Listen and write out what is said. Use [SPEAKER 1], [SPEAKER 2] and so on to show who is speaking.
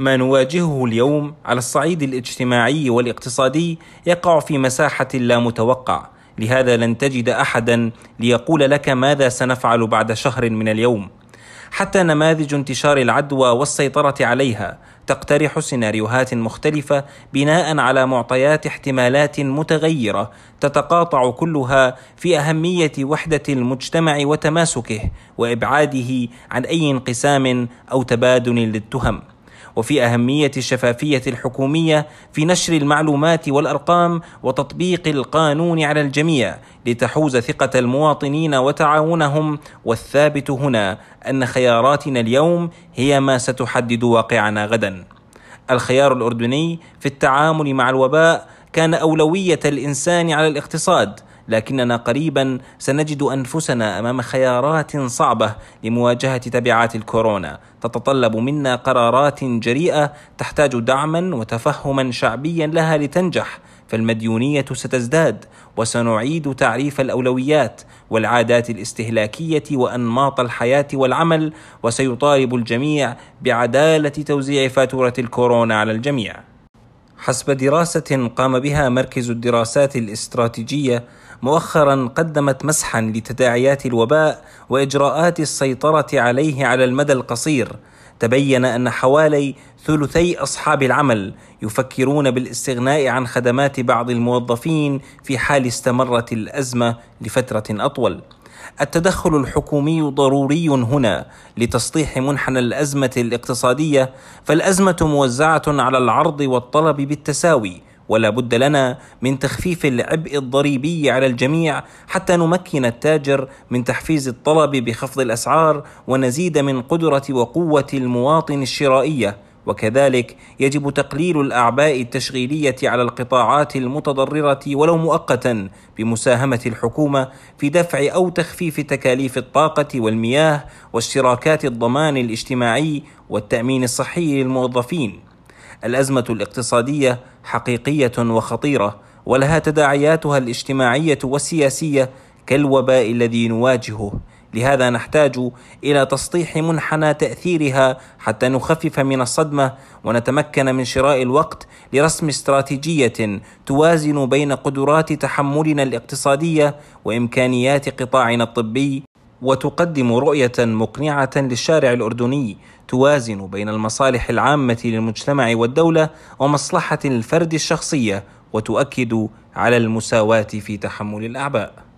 [SPEAKER 1] ما نواجهه اليوم على الصعيد الاجتماعي والاقتصادي يقع في مساحة لا متوقع. لهذا لن تجد أحدا ليقول لك ماذا سنفعل بعد شهر من اليوم. حتى نماذج انتشار العدوى والسيطرة عليها تقترح سيناريوهات مختلفة بناء على معطيات احتمالات متغيرة تتقاطع كلها في أهمية وحدة المجتمع وتماسكه وإبعاده عن أي انقسام أو تبادل للتهم. وفي أهمية الشفافية الحكومية في نشر المعلومات والأرقام وتطبيق القانون على الجميع لتحوز ثقة المواطنين وتعاونهم والثابت هنا أن خياراتنا اليوم هي ما ستحدد واقعنا غدا. الخيار الأردني في التعامل مع الوباء كان أولوية الإنسان على الاقتصاد لكننا قريبا سنجد أنفسنا أمام خيارات صعبة لمواجهة تبعات الكورونا. تتطلب منا قرارات جريئة تحتاج دعما وتفهما شعبيا لها لتنجح. فالمديونية ستزداد وسنعيد تعريف الأولويات والعادات الاستهلاكية وأنماط الحياة والعمل وسيطالب الجميع بعدالة توزيع فاتورة الكورونا على الجميع. حسب دراسة قام بها مركز الدراسات الاستراتيجية مؤخرا قدمت مسحا لتداعيات الوباء وإجراءات السيطرة عليه على المدى القصير. تبين أن حوالي ثلثي أصحاب العمل يفكرون بالاستغناء عن خدمات بعض الموظفين في حال استمرت الأزمة لفترة أطول. التدخل الحكومي ضروري هنا لتسطيح منحنى الأزمة الاقتصادية فالأزمة موزعة على العرض والطلب بالتساوي ولا بد لنا من تخفيف العبء الضريبي على الجميع حتى نمكن التاجر من تحفيز الطلب بخفض الأسعار ونزيد من قدرة وقوة المواطن الشرائية. وكذلك يجب تقليل الأعباء التشغيلية على القطاعات المتضررة ولو مؤقتا بمساهمة الحكومة في دفع أو تخفيف تكاليف الطاقة والمياه واشتراكات الضمان الاجتماعي والتأمين الصحي للموظفين. الأزمة الاقتصادية حقيقية وخطيرة ولها تداعياتها الاجتماعية والسياسية كالوباء الذي نواجهه. لهذا نحتاج إلى تسطيح منحنى تأثيرها حتى نخفف من الصدمة ونتمكن من شراء الوقت لرسم استراتيجية توازن بين قدرات تحملنا الاقتصادية وإمكانيات قطاعنا الطبي وتقدم رؤية مقنعة للشارع الأردني توازن بين المصالح العامة للمجتمع والدولة ومصلحة الفرد الشخصية وتؤكد على المساواة في تحمل الأعباء.